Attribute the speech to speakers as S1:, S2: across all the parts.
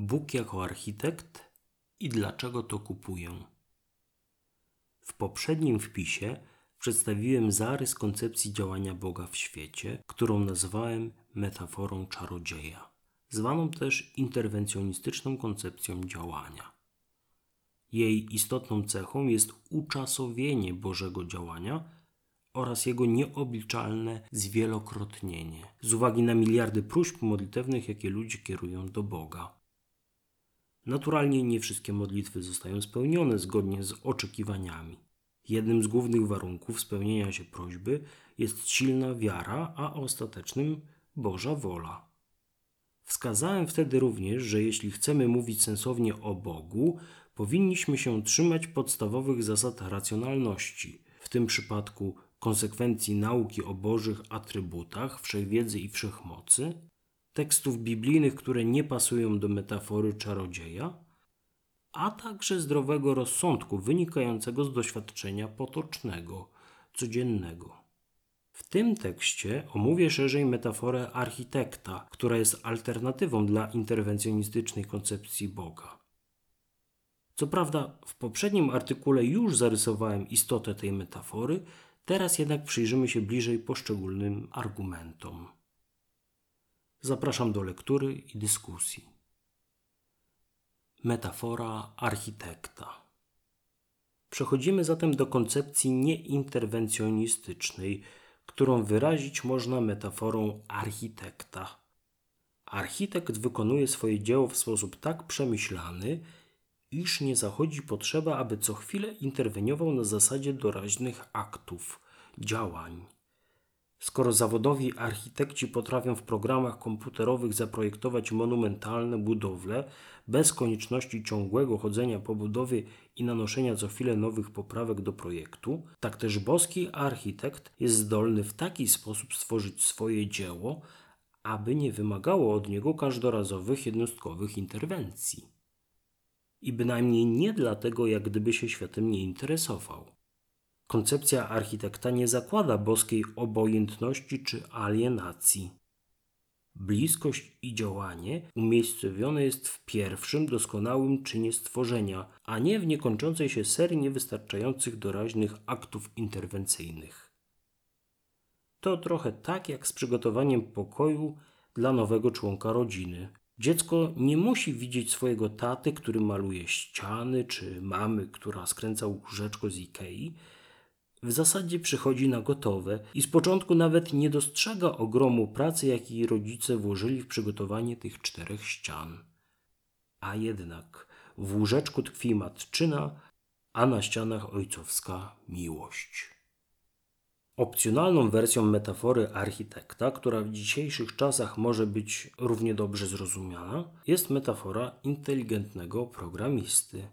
S1: Bóg jako architekt i dlaczego to kupuję. W poprzednim wpisie przedstawiłem zarys koncepcji działania Boga w świecie, którą nazwałem metaforą czarodzieja, zwaną też interwencjonistyczną koncepcją działania. Jej istotną cechą jest uczasowienie Bożego działania oraz jego nieobliczalne zwielokrotnienie, z uwagi na miliardy próśb modlitewnych, jakie ludzie kierują do Boga. Naturalnie nie wszystkie modlitwy zostają spełnione zgodnie z oczekiwaniami. Jednym z głównych warunków spełnienia się prośby jest silna wiara, a ostatecznym Boża wola. Wskazałem wtedy również, że jeśli chcemy mówić sensownie o Bogu, powinniśmy się trzymać podstawowych zasad racjonalności, w tym przypadku konsekwencji nauki o Bożych atrybutach, wszechwiedzy i wszechmocy, tekstów biblijnych, które nie pasują do metafory czarodzieja, a także zdrowego rozsądku wynikającego z doświadczenia potocznego, codziennego. W tym tekście omówię szerzej metaforę architekta, która jest alternatywą dla interwencjonistycznej koncepcji Boga. Co prawda, w poprzednim artykule już zarysowałem istotę tej metafory, teraz jednak przyjrzymy się bliżej poszczególnym argumentom. Zapraszam do lektury i dyskusji. Metafora architekta. Przechodzimy zatem do koncepcji nieinterwencjonistycznej, którą wyrazić można metaforą architekta. Architekt wykonuje swoje dzieło w sposób tak przemyślany, iż nie zachodzi potrzeba, aby co chwilę interweniował na zasadzie doraźnych aktów, działań. Skoro zawodowi architekci potrafią w programach komputerowych zaprojektować monumentalne budowle bez konieczności ciągłego chodzenia po budowie i nanoszenia co chwilę nowych poprawek do projektu, tak też boski architekt jest zdolny w taki sposób stworzyć swoje dzieło, aby nie wymagało od niego każdorazowych jednostkowych interwencji. I bynajmniej nie dlatego, jak gdyby się światem nie interesował. Koncepcja architekta nie zakłada boskiej obojętności czy alienacji. Bliskość i działanie umiejscowione jest w pierwszym, doskonałym czynie stworzenia, a nie w niekończącej się serii niewystarczających doraźnych aktów interwencyjnych. To trochę tak jak z przygotowaniem pokoju dla nowego członka rodziny. Dziecko nie musi widzieć swojego taty, który maluje ściany, czy mamy, która skręca łóżeczko z Ikei, w zasadzie przychodzi na gotowe i z początku nawet nie dostrzega ogromu pracy, jaki rodzice włożyli w przygotowanie tych czterech ścian. A jednak w łóżeczku tkwi matczyna, a na ścianach ojcowska miłość. Opcjonalną wersją metafory architekta, która w dzisiejszych czasach może być równie dobrze zrozumiana, jest metafora inteligentnego programisty.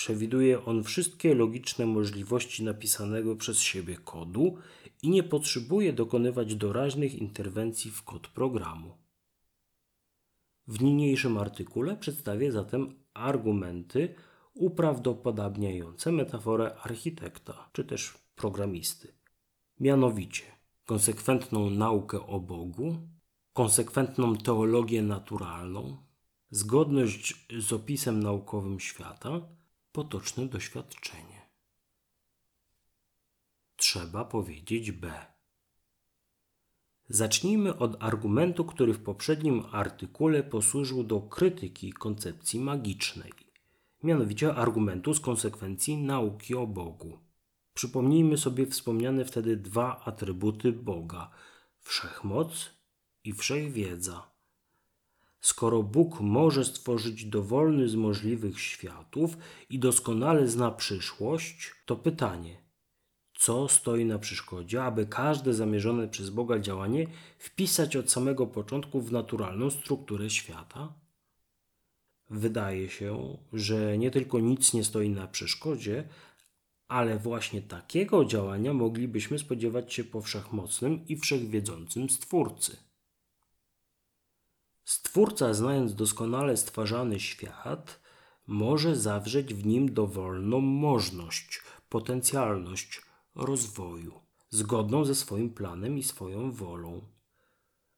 S1: Przewiduje on wszystkie logiczne możliwości napisanego przez siebie kodu i nie potrzebuje dokonywać doraźnych interwencji w kod programu. W niniejszym artykule przedstawię zatem argumenty uprawdopodobniające metaforę architekta czy też programisty. Mianowicie konsekwentną naukę o Bogu, konsekwentną teologię naturalną, zgodność z opisem naukowym świata, potoczne doświadczenie. Trzeba powiedzieć B. Zacznijmy od argumentu, który w poprzednim artykule posłużył do krytyki koncepcji magicznej, mianowicie argumentu z konsekwencji nauki o Bogu. Przypomnijmy sobie wspomniane wtedy dwa atrybuty Boga: wszechmoc i wszechwiedza. Skoro Bóg może stworzyć dowolny z możliwych światów i doskonale zna przyszłość, to pytanie, co stoi na przeszkodzie, aby każde zamierzone przez Boga działanie wpisać od samego początku w naturalną strukturę świata? Wydaje się, że nie tylko nic nie stoi na przeszkodzie, ale właśnie takiego działania moglibyśmy spodziewać się po wszechmocnym i wszechwiedzącym Stwórcy. Stwórca, znając doskonale stwarzany świat, może zawrzeć w nim dowolną możność, potencjalność rozwoju, zgodną ze swoim planem i swoją wolą.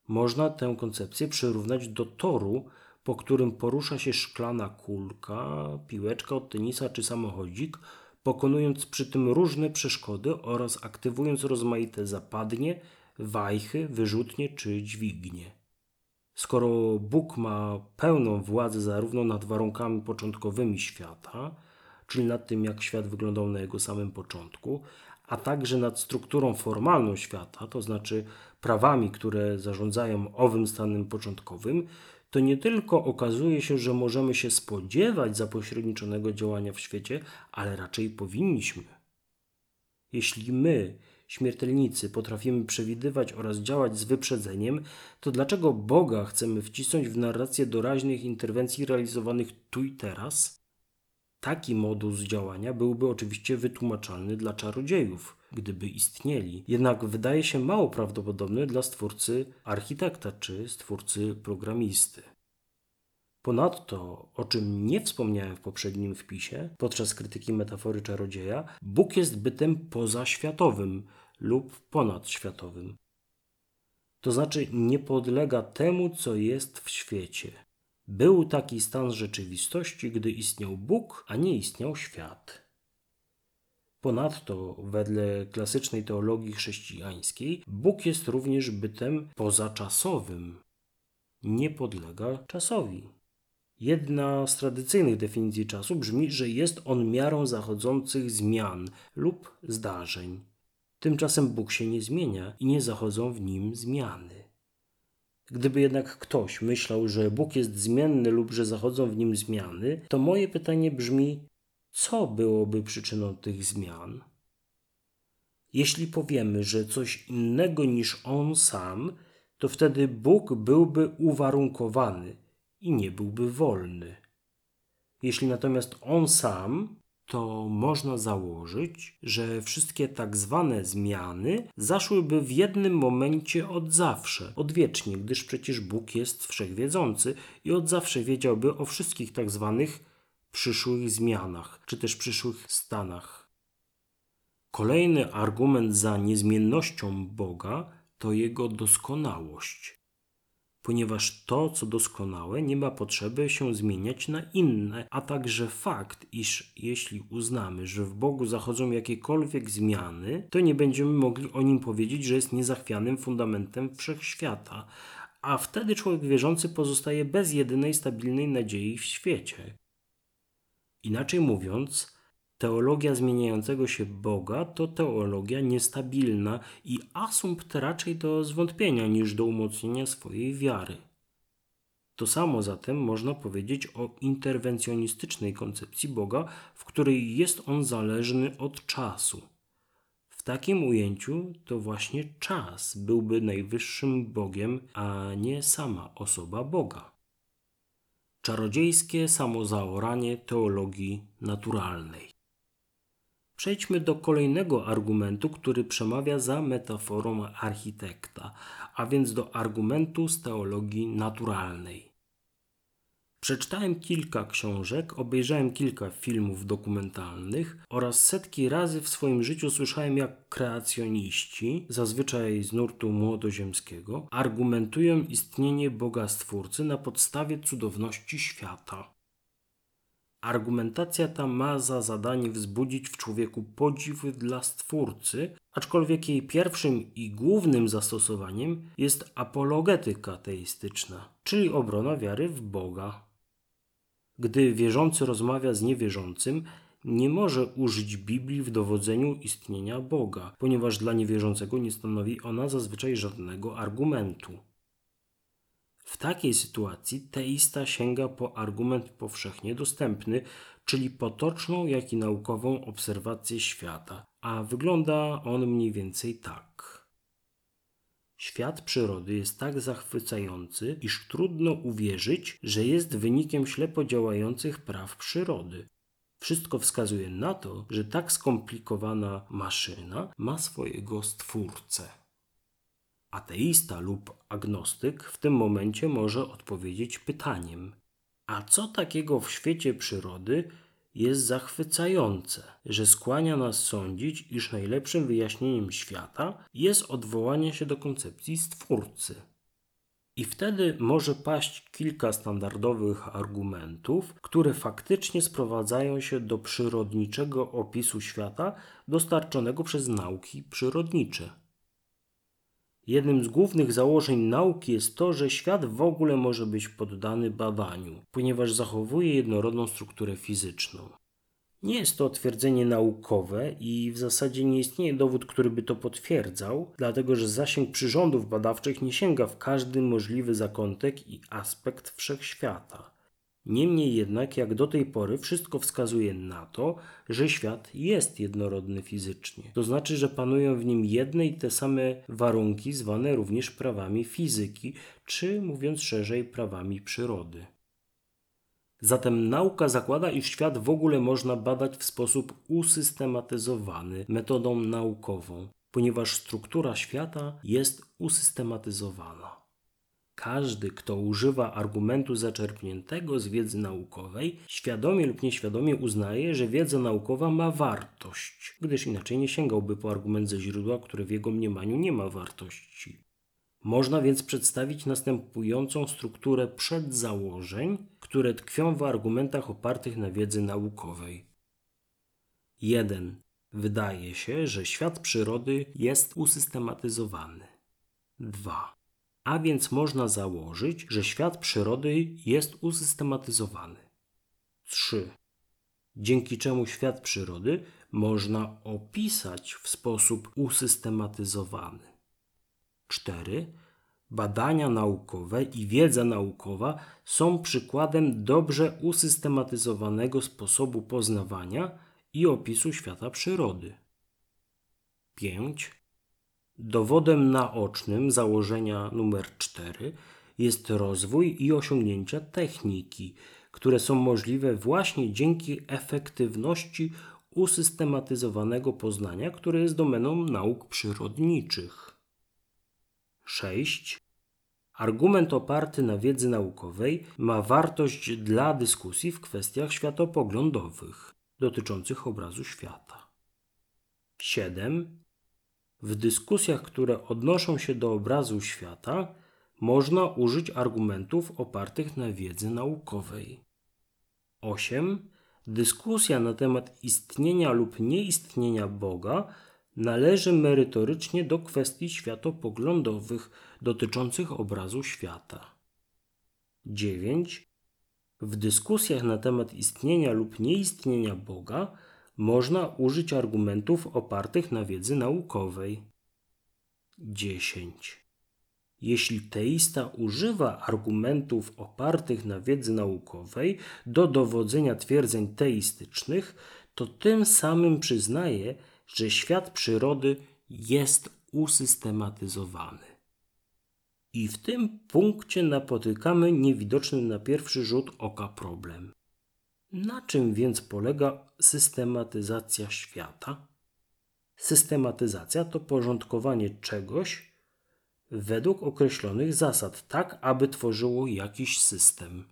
S1: Można tę koncepcję przyrównać do toru po którym porusza się szklana kulka, piłeczka od tenisa czy samochodzik, pokonując przy tym różne przeszkody oraz aktywując rozmaite zapadnie, wajchy, wyrzutnie czy dźwignie. Skoro Bóg ma pełną władzę zarówno nad warunkami początkowymi świata, czyli nad tym, jak świat wyglądał na jego samym początku, a także nad strukturą formalną świata, to znaczy prawami, które zarządzają owym stanem początkowym, to nie tylko okazuje się, że możemy się spodziewać zapośredniczonego działania w świecie, ale raczej powinniśmy. Jeśli my, śmiertelnicy, potrafimy przewidywać oraz działać z wyprzedzeniem, to dlaczego Boga chcemy wcisnąć w narrację doraźnych interwencji realizowanych tu i teraz? Taki modus działania byłby oczywiście wytłumaczalny dla czarodziejów, gdyby istnieli, jednak wydaje się mało prawdopodobny dla stwórcy architekta czy stwórcy programisty. Ponadto, o czym nie wspomniałem w poprzednim wpisie, podczas krytyki metafory czarodzieja, Bóg jest bytem pozaświatowym lub ponadświatowym. To znaczy nie podlega temu, co jest w świecie. Był taki stan rzeczywistości, gdy istniał Bóg, a nie istniał świat. Ponadto, wedle klasycznej teologii chrześcijańskiej, Bóg jest również bytem pozaczasowym. Nie podlega czasowi. Jedna z tradycyjnych definicji czasu brzmi, że jest on miarą zachodzących zmian lub zdarzeń. Tymczasem Bóg się nie zmienia i nie zachodzą w nim zmiany. Gdyby jednak ktoś myślał, że Bóg jest zmienny lub że zachodzą w nim zmiany, to moje pytanie brzmi: co byłoby przyczyną tych zmian? Jeśli powiemy, że coś innego niż On sam, to wtedy Bóg byłby uwarunkowany i nie byłby wolny. Jeśli natomiast On sam to można założyć, że wszystkie tak zwane zmiany zaszłyby w jednym momencie od zawsze, odwiecznie, gdyż przecież Bóg jest wszechwiedzący i od zawsze wiedziałby o wszystkich tak zwanych przyszłych zmianach, czy też przyszłych stanach. Kolejny argument za niezmiennością Boga to jego doskonałość ponieważ to, co doskonałe, nie ma potrzeby się zmieniać na inne, a także fakt, iż jeśli uznamy, że w Bogu zachodzą jakiekolwiek zmiany, to nie będziemy mogli o nim powiedzieć, że jest niezachwianym fundamentem wszechświata, a wtedy człowiek wierzący pozostaje bez jedynej stabilnej nadziei w świecie. Inaczej mówiąc, Teologia zmieniającego się Boga to teologia niestabilna i asumpt raczej do zwątpienia niż do umocnienia swojej wiary. To samo zatem można powiedzieć o interwencjonistycznej koncepcji Boga, w której jest on zależny od czasu. W takim ujęciu to właśnie czas byłby najwyższym Bogiem, a nie sama osoba Boga. Czarodziejskie samozaoranie teologii naturalnej. Przejdźmy do kolejnego argumentu, który przemawia za metaforą architekta, a więc do argumentu z teologii naturalnej. Przeczytałem kilka książek, obejrzałem kilka filmów dokumentalnych oraz setki razy w swoim życiu słyszałem, jak kreacjoniści, zazwyczaj z nurtu młodoziemskiego, argumentują istnienie Boga Stwórcy na podstawie cudowności świata. Argumentacja ta ma za zadanie wzbudzić w człowieku podziw dla Stwórcy, aczkolwiek jej pierwszym i głównym zastosowaniem jest apologetyka teistyczna, czyli obrona wiary w Boga. Gdy wierzący rozmawia z niewierzącym, nie może użyć Biblii w dowodzeniu istnienia Boga, ponieważ dla niewierzącego nie stanowi ona zazwyczaj żadnego argumentu. W takiej sytuacji teista sięga po argument powszechnie dostępny, czyli potoczną, jak i naukową obserwację świata, a wygląda on mniej więcej tak. Świat przyrody jest tak zachwycający, iż trudno uwierzyć, że jest wynikiem ślepo działających praw przyrody. Wszystko wskazuje na to, że tak skomplikowana maszyna ma swojego stwórcę. Ateista lub agnostyk w tym momencie może odpowiedzieć pytaniem: A co takiego w świecie przyrody jest zachwycające, że skłania nas sądzić, iż najlepszym wyjaśnieniem świata jest odwołanie się do koncepcji Stwórcy? I wtedy może paść kilka standardowych argumentów, które faktycznie sprowadzają się do przyrodniczego opisu świata dostarczonego przez nauki przyrodnicze. Jednym z głównych założeń nauki jest to, że świat w ogóle może być poddany badaniu, ponieważ zachowuje jednorodną strukturę fizyczną. Nie jest to twierdzenie naukowe i w zasadzie nie istnieje dowód, który by to potwierdzał, dlatego że zasięg przyrządów badawczych nie sięga w każdy możliwy zakątek i aspekt wszechświata. Niemniej jednak, jak do tej pory, wszystko wskazuje na to, że świat jest jednorodny fizycznie. To znaczy, że panują w nim jedne i te same warunki, zwane również prawami fizyki, czy mówiąc szerzej, prawami przyrody. Zatem nauka zakłada, iż świat w ogóle można badać w sposób usystematyzowany metodą naukową, ponieważ struktura świata jest usystematyzowana. Każdy, kto używa argumentu zaczerpniętego z wiedzy naukowej, świadomie lub nieświadomie uznaje, że wiedza naukowa ma wartość, gdyż inaczej nie sięgałby po argument ze źródła, które w jego mniemaniu nie ma wartości. Można więc przedstawić następującą strukturę przedzałożeń, które tkwią w argumentach opartych na wiedzy naukowej. 1. Wydaje się, że świat przyrody jest usystematyzowany. 2. A więc można założyć, że świat przyrody jest usystematyzowany. 3. Dzięki czemu świat przyrody można opisać w sposób usystematyzowany. 4. Badania naukowe i wiedza naukowa są przykładem dobrze usystematyzowanego sposobu poznawania i opisu świata przyrody. 5. Dowodem naocznym założenia numer 4 jest rozwój i osiągnięcia techniki, które są możliwe właśnie dzięki efektywności usystematyzowanego poznania, które jest domeną nauk przyrodniczych. 6. Argument oparty na wiedzy naukowej ma wartość dla dyskusji w kwestiach światopoglądowych dotyczących obrazu świata. 7. W dyskusjach, które odnoszą się do obrazu świata, można użyć argumentów opartych na wiedzy naukowej. 8. Dyskusja na temat istnienia lub nieistnienia Boga należy merytorycznie do kwestii światopoglądowych dotyczących obrazu świata. 9. W dyskusjach na temat istnienia lub nieistnienia Boga można użyć argumentów opartych na wiedzy naukowej. 10. Jeśli teista używa argumentów opartych na wiedzy naukowej do dowodzenia twierdzeń teistycznych, to tym samym przyznaje, że świat przyrody jest usystematyzowany. I w tym punkcie napotykamy niewidoczny na pierwszy rzut oka problem. Na czym więc polega systematyzacja świata? Systematyzacja to porządkowanie czegoś według określonych zasad, tak aby tworzyło jakiś system.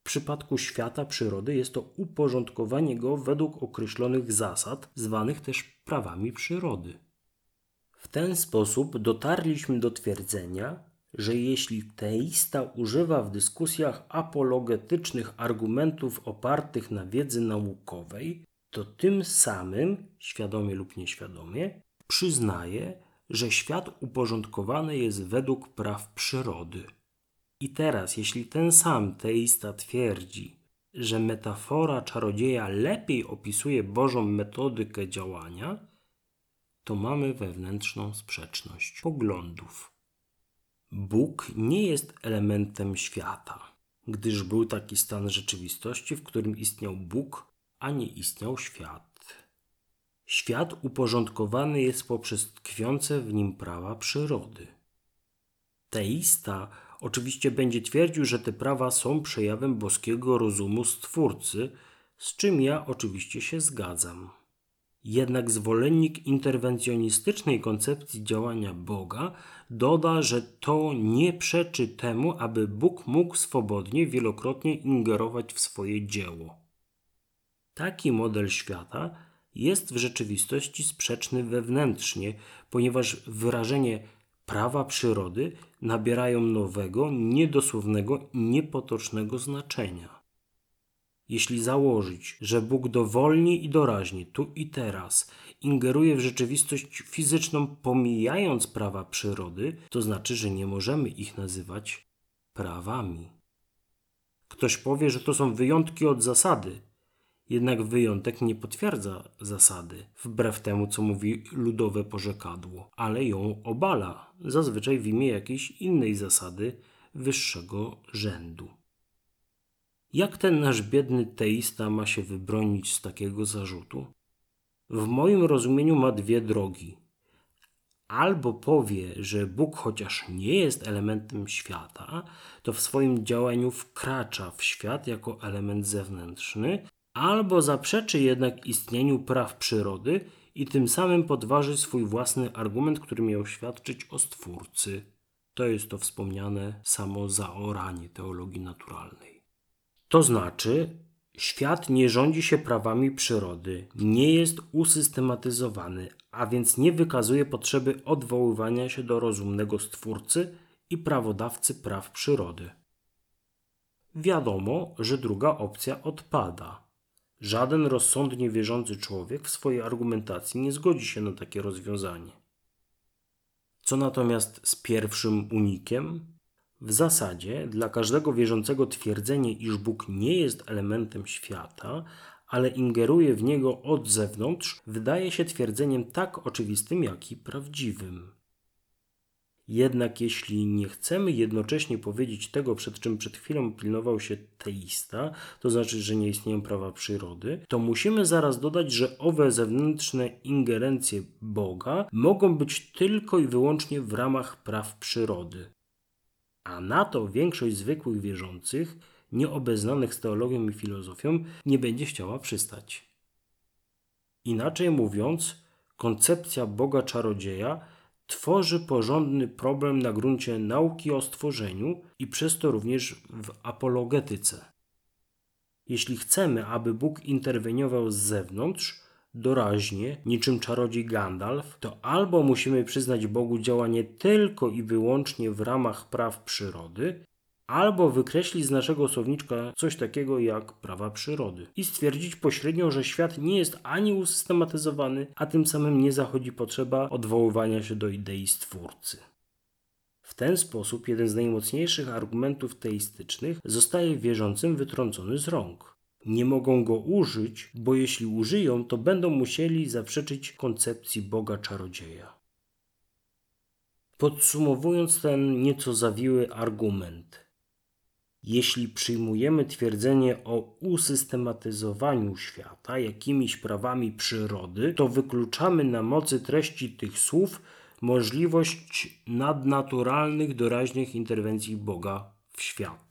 S1: W przypadku świata przyrody jest to uporządkowanie go według określonych zasad, zwanych też prawami przyrody. W ten sposób dotarliśmy do twierdzenia, że jeśli teista używa w dyskusjach apologetycznych argumentów opartych na wiedzy naukowej, to tym samym, świadomie lub nieświadomie, przyznaje, że świat uporządkowany jest według praw przyrody. I teraz, jeśli ten sam teista twierdzi, że metafora czarodzieja lepiej opisuje Bożą metodykę działania, to mamy wewnętrzną sprzeczność poglądów. Bóg nie jest elementem świata, gdyż był taki stan rzeczywistości, w którym istniał Bóg, a nie istniał świat. Świat uporządkowany jest poprzez tkwiące w nim prawa przyrody. Teista oczywiście będzie twierdził, że te prawa są przejawem boskiego rozumu Stwórcy, z czym ja oczywiście się zgadzam. Jednak zwolennik interwencjonistycznej koncepcji działania Boga doda, że to nie przeczy temu, aby Bóg mógł swobodnie wielokrotnie ingerować w swoje dzieło. Taki model świata jest w rzeczywistości sprzeczny wewnętrznie, ponieważ wyrażenie prawa przyrody nabierają nowego, niedosłownego i niepotocznego znaczenia. Jeśli założyć, że Bóg dowolnie i doraźnie, tu i teraz, ingeruje w rzeczywistość fizyczną, pomijając prawa przyrody, to znaczy, że nie możemy ich nazywać prawami. Ktoś powie, że to są wyjątki od zasady, jednak wyjątek nie potwierdza zasady, wbrew temu, co mówi ludowe porzekadło, ale ją obala, zazwyczaj w imię jakiejś innej zasady wyższego rzędu. Jak ten nasz biedny teista ma się wybronić z takiego zarzutu? W moim rozumieniu ma dwie drogi. Albo powie, że Bóg chociaż nie jest elementem świata, to w swoim działaniu wkracza w świat jako element zewnętrzny, albo zaprzeczy jednak istnieniu praw przyrody i tym samym podważy swój własny argument, który miał świadczyć o Stwórcy. To jest to wspomniane samo zaoranie teologii naturalnej. To znaczy, świat nie rządzi się prawami przyrody, nie jest usystematyzowany, a więc nie wykazuje potrzeby odwoływania się do rozumnego Stwórcy i prawodawcy praw przyrody. Wiadomo, że druga opcja odpada Żaden rozsądnie wierzący człowiek w swojej argumentacji nie zgodzi się na takie rozwiązanie. Co natomiast z pierwszym unikiem? W zasadzie dla każdego wierzącego twierdzenie, iż Bóg nie jest elementem świata, ale ingeruje w niego od zewnątrz, wydaje się twierdzeniem tak oczywistym, jak i prawdziwym. Jednak jeśli nie chcemy jednocześnie powiedzieć tego, przed czym przed chwilą pilnował się teista, to znaczy, że nie istnieją prawa przyrody, to musimy zaraz dodać, że owe zewnętrzne ingerencje Boga mogą być tylko i wyłącznie w ramach praw przyrody. A na to większość zwykłych wierzących, nieobeznanych z teologią i filozofią, nie będzie chciała przystać. Inaczej mówiąc, koncepcja Boga czarodzieja tworzy porządny problem na gruncie nauki o stworzeniu i przez to również w apologetyce. Jeśli chcemy, aby Bóg interweniował z zewnątrz, doraźnie, niczym czarodziej Gandalf, to albo musimy przyznać Bogu działanie tylko i wyłącznie w ramach praw przyrody, albo wykreślić z naszego słowniczka coś takiego jak prawa przyrody i stwierdzić pośrednio, że świat nie jest ani usystematyzowany, a tym samym nie zachodzi potrzeba odwoływania się do idei stwórcy. W ten sposób jeden z najmocniejszych argumentów teistycznych zostaje wierzącym wytrącony z rąk. Nie mogą go użyć, bo jeśli użyją, to będą musieli zaprzeczyć koncepcji Boga czarodzieja. Podsumowując ten nieco zawiły argument, jeśli przyjmujemy twierdzenie o usystematyzowaniu świata jakimiś prawami przyrody, to wykluczamy na mocy treści tych słów możliwość nadnaturalnych, doraźnych interwencji Boga w świat.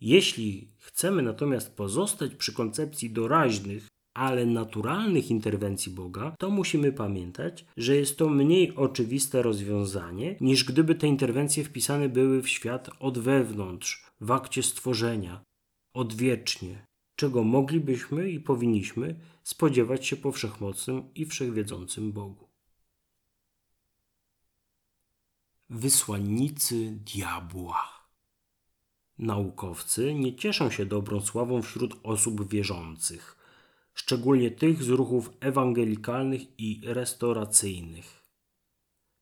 S1: Jeśli chcemy natomiast pozostać przy koncepcji doraźnych, ale naturalnych interwencji Boga, to musimy pamiętać, że jest to mniej oczywiste rozwiązanie, niż gdyby te interwencje wpisane były w świat od wewnątrz, w akcie stworzenia, odwiecznie, czego moglibyśmy i powinniśmy spodziewać się po wszechmocnym i wszechwiedzącym Bogu. Wysłannicy diabła. Naukowcy nie cieszą się dobrą sławą wśród osób wierzących, szczególnie tych z ruchów ewangelikalnych i restauracyjnych.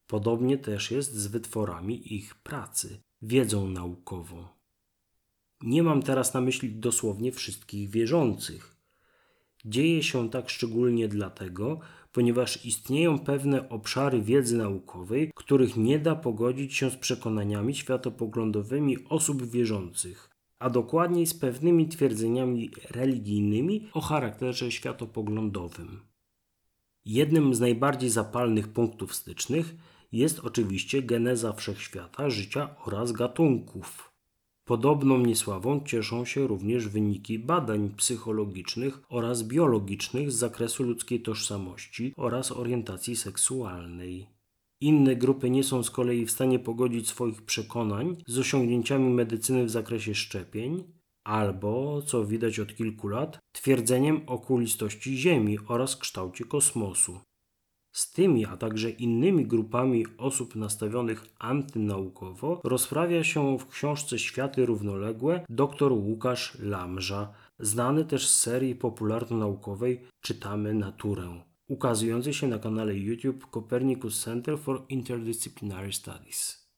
S1: Podobnie też jest z wytworami ich pracy, wiedzą naukową. Nie mam teraz na myśli dosłownie wszystkich wierzących. Dzieje się tak szczególnie dlatego, ponieważ istnieją pewne obszary wiedzy naukowej, których nie da pogodzić się z przekonaniami światopoglądowymi osób wierzących, a dokładniej z pewnymi twierdzeniami religijnymi o charakterze światopoglądowym. Jednym z najbardziej zapalnych punktów stycznych jest oczywiście geneza wszechświata, życia oraz gatunków. Podobną niesławą cieszą się również wyniki badań psychologicznych oraz biologicznych z zakresu ludzkiej tożsamości oraz orientacji seksualnej. Inne grupy nie są z kolei w stanie pogodzić swoich przekonań z osiągnięciami medycyny w zakresie szczepień, albo, co widać od kilku lat, twierdzeniem o kulistości Ziemi oraz kształcie kosmosu. Z tymi, a także innymi grupami osób nastawionych antynaukowo rozprawia się w książce Światy Równoległe dr Łukasz Lamża, znany też z serii popularno-naukowej Czytamy Naturę, ukazującej się na kanale YouTube Copernicus Center for Interdisciplinary Studies.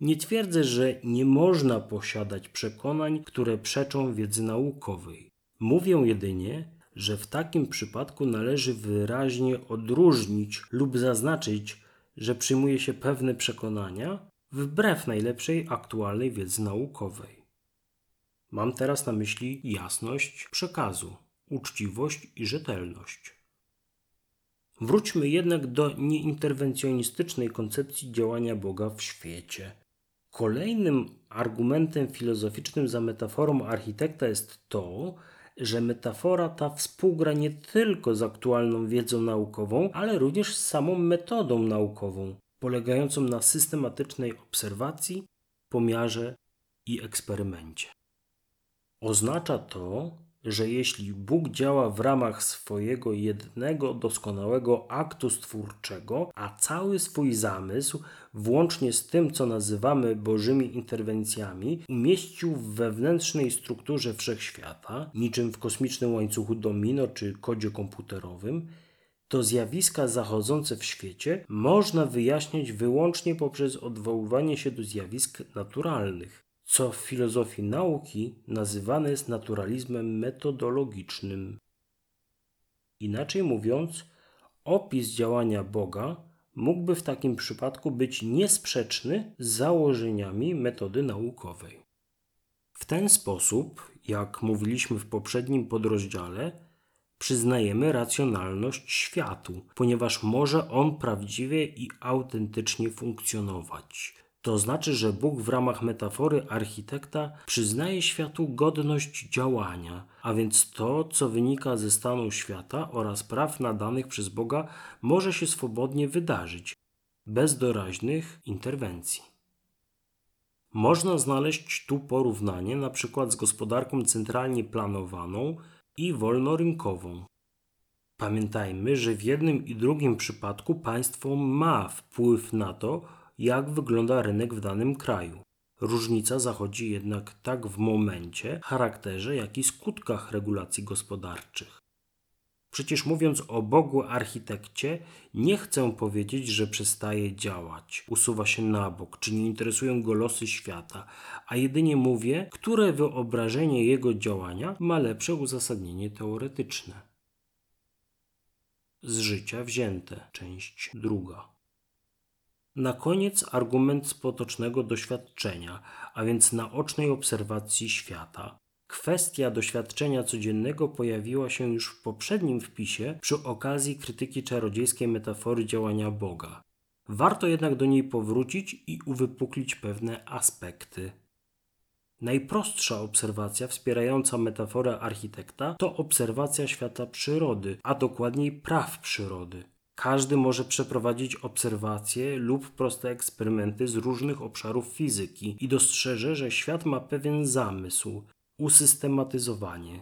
S1: Nie twierdzę, że nie można posiadać przekonań, które przeczą wiedzy naukowej. Mówię jedynie, że w takim przypadku należy wyraźnie odróżnić lub zaznaczyć, że przyjmuje się pewne przekonania wbrew najlepszej aktualnej wiedzy naukowej. Mam teraz na myśli jasność przekazu, uczciwość i rzetelność. Wróćmy jednak do nieinterwencjonistycznej koncepcji działania Boga w świecie. Kolejnym argumentem filozoficznym za metaforą architekta jest to, że metafora ta współgra nie tylko z aktualną wiedzą naukową, ale również z samą metodą naukową, polegającą na systematycznej obserwacji, pomiarze i eksperymencie. Oznacza to, że jeśli Bóg działa w ramach swojego jednego doskonałego aktu stwórczego, a cały swój zamysł, włącznie z tym, co nazywamy Bożymi interwencjami, umieścił w wewnętrznej strukturze wszechświata, niczym w kosmicznym łańcuchu domino czy kodzie komputerowym, to zjawiska zachodzące w świecie można wyjaśnić wyłącznie poprzez odwoływanie się do zjawisk naturalnych co w filozofii nauki nazywane jest naturalizmem metodologicznym. Inaczej mówiąc, opis działania Boga mógłby w takim przypadku być niesprzeczny z założeniami metody naukowej. W ten sposób, jak mówiliśmy w poprzednim podrozdziale, przyznajemy racjonalność światu, ponieważ może on prawdziwie i autentycznie funkcjonować. To znaczy, że Bóg w ramach metafory architekta przyznaje światu godność działania, a więc to, co wynika ze stanu świata oraz praw nadanych przez Boga, może się swobodnie wydarzyć, bez doraźnych interwencji. Można znaleźć tu porównanie na przykład z gospodarką centralnie planowaną i wolnorynkową. Pamiętajmy, że w jednym i drugim przypadku państwo ma wpływ na to, jak wygląda rynek w danym kraju. Różnica zachodzi jednak tak w momencie, charakterze, jak i skutkach regulacji gospodarczych. Przecież mówiąc o Bogu architekcie, nie chcę powiedzieć, że przestaje działać, usuwa się na bok, czy nie interesują go losy świata, a jedynie mówię, które wyobrażenie jego działania ma lepsze uzasadnienie teoretyczne. Z życia wzięte, część druga. Na koniec argument z potocznego doświadczenia, a więc naocznej obserwacji świata. Kwestia doświadczenia codziennego pojawiła się już w poprzednim wpisie przy okazji krytyki czarodziejskiej metafory działania Boga. Warto jednak do niej powrócić i uwypuklić pewne aspekty. Najprostsza obserwacja wspierająca metaforę architekta to obserwacja świata przyrody, a dokładniej praw przyrody. Każdy może przeprowadzić obserwacje lub proste eksperymenty z różnych obszarów fizyki i dostrzeże, że świat ma pewien zamysł, usystematyzowanie.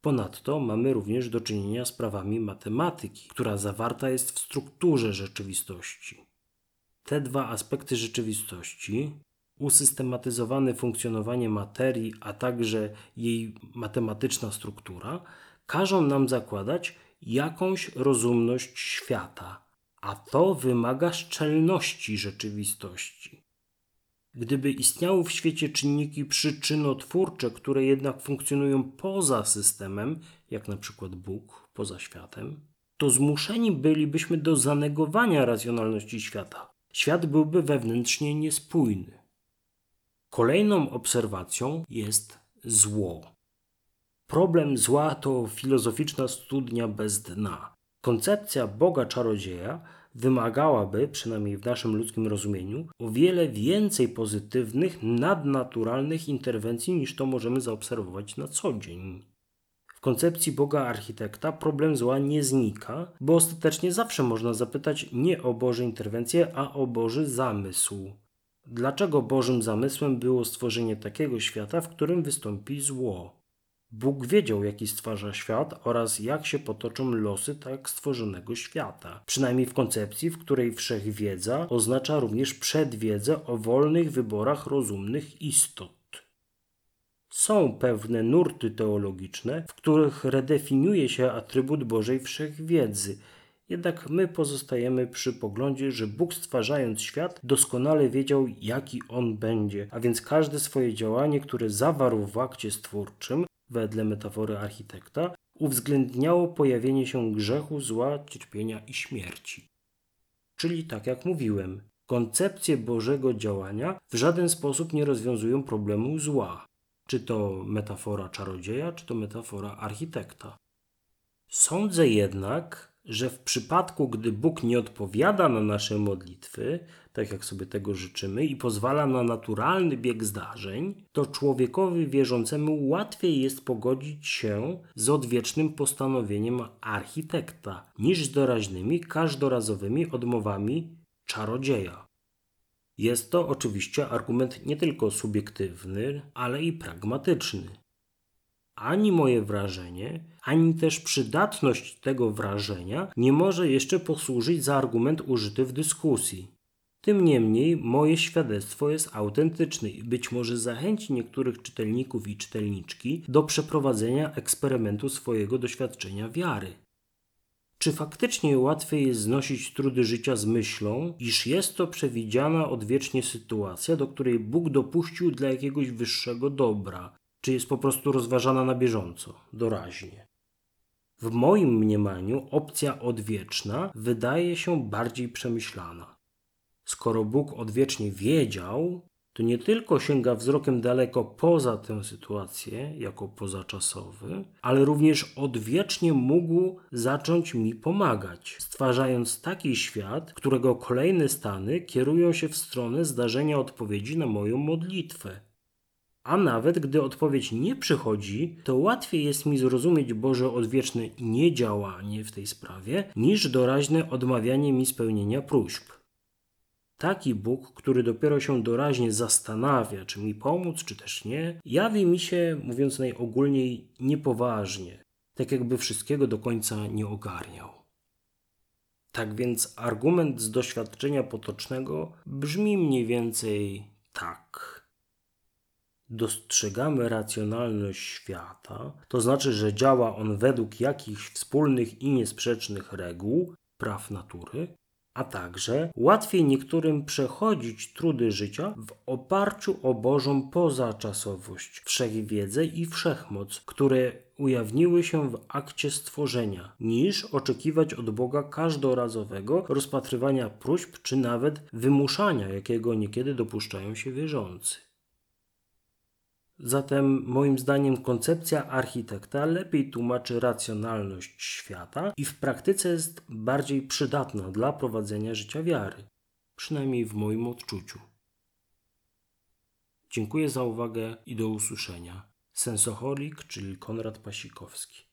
S1: Ponadto mamy również do czynienia z prawami matematyki, która zawarta jest w strukturze rzeczywistości. Te dwa aspekty rzeczywistości, usystematyzowane funkcjonowanie materii, a także jej matematyczna struktura, każą nam zakładać, jakąś rozumność świata, a to wymaga szczelności rzeczywistości. Gdyby istniały w świecie czynniki przyczynotwórcze, które jednak funkcjonują poza systemem, jak na przykład Bóg poza światem, to zmuszeni bylibyśmy do zanegowania racjonalności świata. Świat byłby wewnętrznie niespójny. Kolejną obserwacją jest zło. Problem zła to filozoficzna studnia bez dna. Koncepcja Boga czarodzieja wymagałaby, przynajmniej w naszym ludzkim rozumieniu, o wiele więcej pozytywnych, nadnaturalnych interwencji niż to możemy zaobserwować na co dzień. W koncepcji Boga architekta problem zła nie znika, bo ostatecznie zawsze można zapytać nie o Boże interwencje, a o Boży zamysł. Dlaczego Bożym zamysłem było stworzenie takiego świata, w którym wystąpi zło? Bóg wiedział, jaki stwarza świat oraz jak się potoczą losy tak stworzonego świata. Przynajmniej w koncepcji, w której wszechwiedza oznacza również przedwiedzę o wolnych wyborach rozumnych istot. Są pewne nurty teologiczne, w których redefiniuje się atrybut Bożej wszechwiedzy. Jednak my pozostajemy przy poglądzie, że Bóg stwarzając świat doskonale wiedział, jaki on będzie, a więc każde swoje działanie, które zawarł w akcie stwórczym, wedle metafory architekta, uwzględniało pojawienie się grzechu, zła, cierpienia i śmierci. Czyli tak jak mówiłem, koncepcje Bożego działania w żaden sposób nie rozwiązują problemu zła. Czy to metafora czarodzieja, czy to metafora architekta. Sądzę jednak, że w przypadku, gdy Bóg nie odpowiada na nasze modlitwy, tak jak sobie tego życzymy, i pozwala na naturalny bieg zdarzeń, to człowiekowi wierzącemu łatwiej jest pogodzić się z odwiecznym postanowieniem architekta, niż z doraźnymi, każdorazowymi odmowami czarodzieja. Jest to oczywiście argument nie tylko subiektywny, ale i pragmatyczny. Ani moje wrażenie, ani też przydatność tego wrażenia nie może jeszcze posłużyć za argument użyty w dyskusji. Tym niemniej moje świadectwo jest autentyczne i być może zachęci niektórych czytelników i czytelniczki do przeprowadzenia eksperymentu swojego doświadczenia wiary. Czy faktycznie łatwiej jest znosić trudy życia z myślą, iż jest to przewidziana odwiecznie sytuacja, do której Bóg dopuścił dla jakiegoś wyższego dobra, czy jest po prostu rozważana na bieżąco, doraźnie? W moim mniemaniu opcja odwieczna wydaje się bardziej przemyślana. Skoro Bóg odwiecznie wiedział, to nie tylko sięga wzrokiem daleko poza tę sytuację, jako pozaczasowy, ale również odwiecznie mógł zacząć mi pomagać, stwarzając taki świat, którego kolejne stany kierują się w stronę zdarzenia odpowiedzi na moją modlitwę. A nawet gdy odpowiedź nie przychodzi, to łatwiej jest mi zrozumieć Boże odwieczne niedziałanie w tej sprawie, niż doraźne odmawianie mi spełnienia próśb. Taki Bóg, który dopiero się doraźnie zastanawia, czy mi pomóc, czy też nie, jawi mi się, mówiąc najogólniej, niepoważnie, tak jakby wszystkiego do końca nie ogarniał. Tak więc argument z doświadczenia potocznego brzmi mniej więcej tak. Dostrzegamy racjonalność świata, to znaczy, że działa on według jakichś wspólnych i niesprzecznych reguł, praw natury, a także łatwiej niektórym przechodzić trudy życia w oparciu o Bożą pozaczasowość, wszechwiedzę i wszechmoc, które ujawniły się w akcie stworzenia, niż oczekiwać od Boga każdorazowego rozpatrywania próśb czy nawet wymuszania, jakiego niekiedy dopuszczają się wierzący. Zatem moim zdaniem koncepcja architekta lepiej tłumaczy racjonalność świata i w praktyce jest bardziej przydatna dla prowadzenia życia wiary, przynajmniej w moim odczuciu. Dziękuję za uwagę i do usłyszenia. Sensoholik, czyli Konrad Pasikowski.